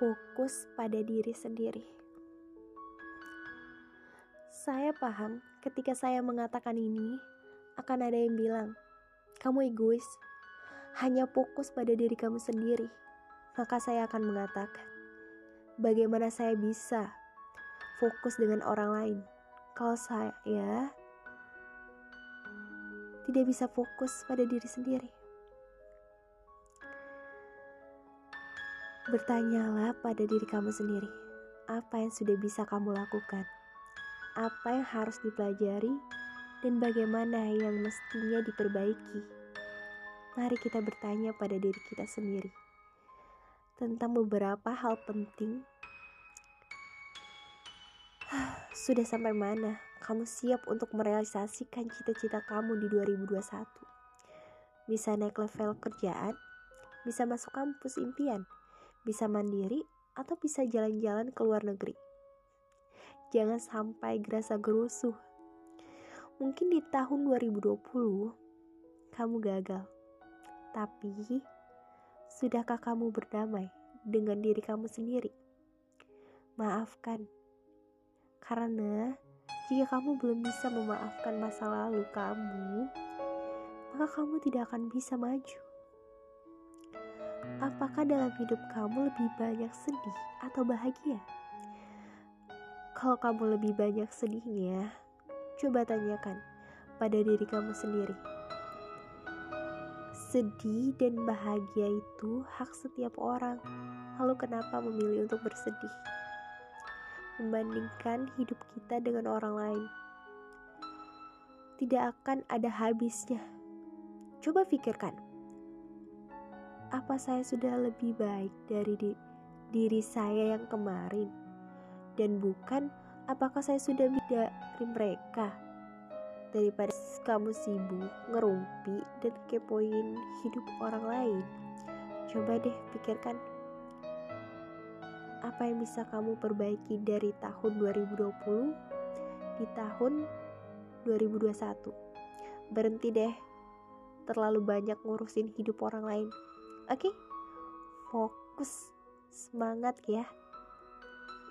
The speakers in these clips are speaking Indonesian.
fokus pada diri sendiri. Saya paham ketika saya mengatakan ini, akan ada yang bilang, "Kamu egois, hanya fokus pada diri kamu sendiri." Maka saya akan mengatakan, "Bagaimana saya bisa fokus dengan orang lain kalau saya tidak bisa fokus pada diri sendiri?" Bertanyalah pada diri kamu sendiri, apa yang sudah bisa kamu lakukan, apa yang harus dipelajari, dan bagaimana yang mestinya diperbaiki. Mari kita bertanya pada diri kita sendiri tentang beberapa hal penting. Sudah sampai mana kamu siap untuk merealisasikan cita-cita kamu di 2021? Bisa naik level kerjaan, bisa masuk kampus impian, bisa mandiri, atau bisa jalan-jalan ke luar negeri. Jangan sampai gerasa gerusuh. Mungkin di tahun 2020 kamu gagal. Tapi sudahkah kamu berdamai dengan diri kamu sendiri? Maafkan. Karena jika kamu belum bisa memaafkan masa lalu kamu, maka kamu tidak akan bisa maju. Apakah dalam hidup kamu lebih banyak sedih atau bahagia? Kalau kamu lebih banyak sedihnya, coba tanyakan pada diri kamu sendiri. Sedih dan bahagia itu hak setiap orang. Lalu kenapa memilih untuk bersedih? Membandingkan hidup kita dengan orang lain. Tidak akan ada habisnya. Coba pikirkan apa saya sudah lebih baik dari di, diri saya yang kemarin? Dan bukan apakah saya sudah beda dari mereka? Daripada kamu sibuk ngerumpi dan kepoin hidup orang lain. Coba deh pikirkan apa yang bisa kamu perbaiki dari tahun 2020 di tahun 2021. Berhenti deh terlalu banyak ngurusin hidup orang lain. Oke, okay? fokus semangat ya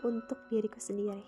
untuk diriku sendiri.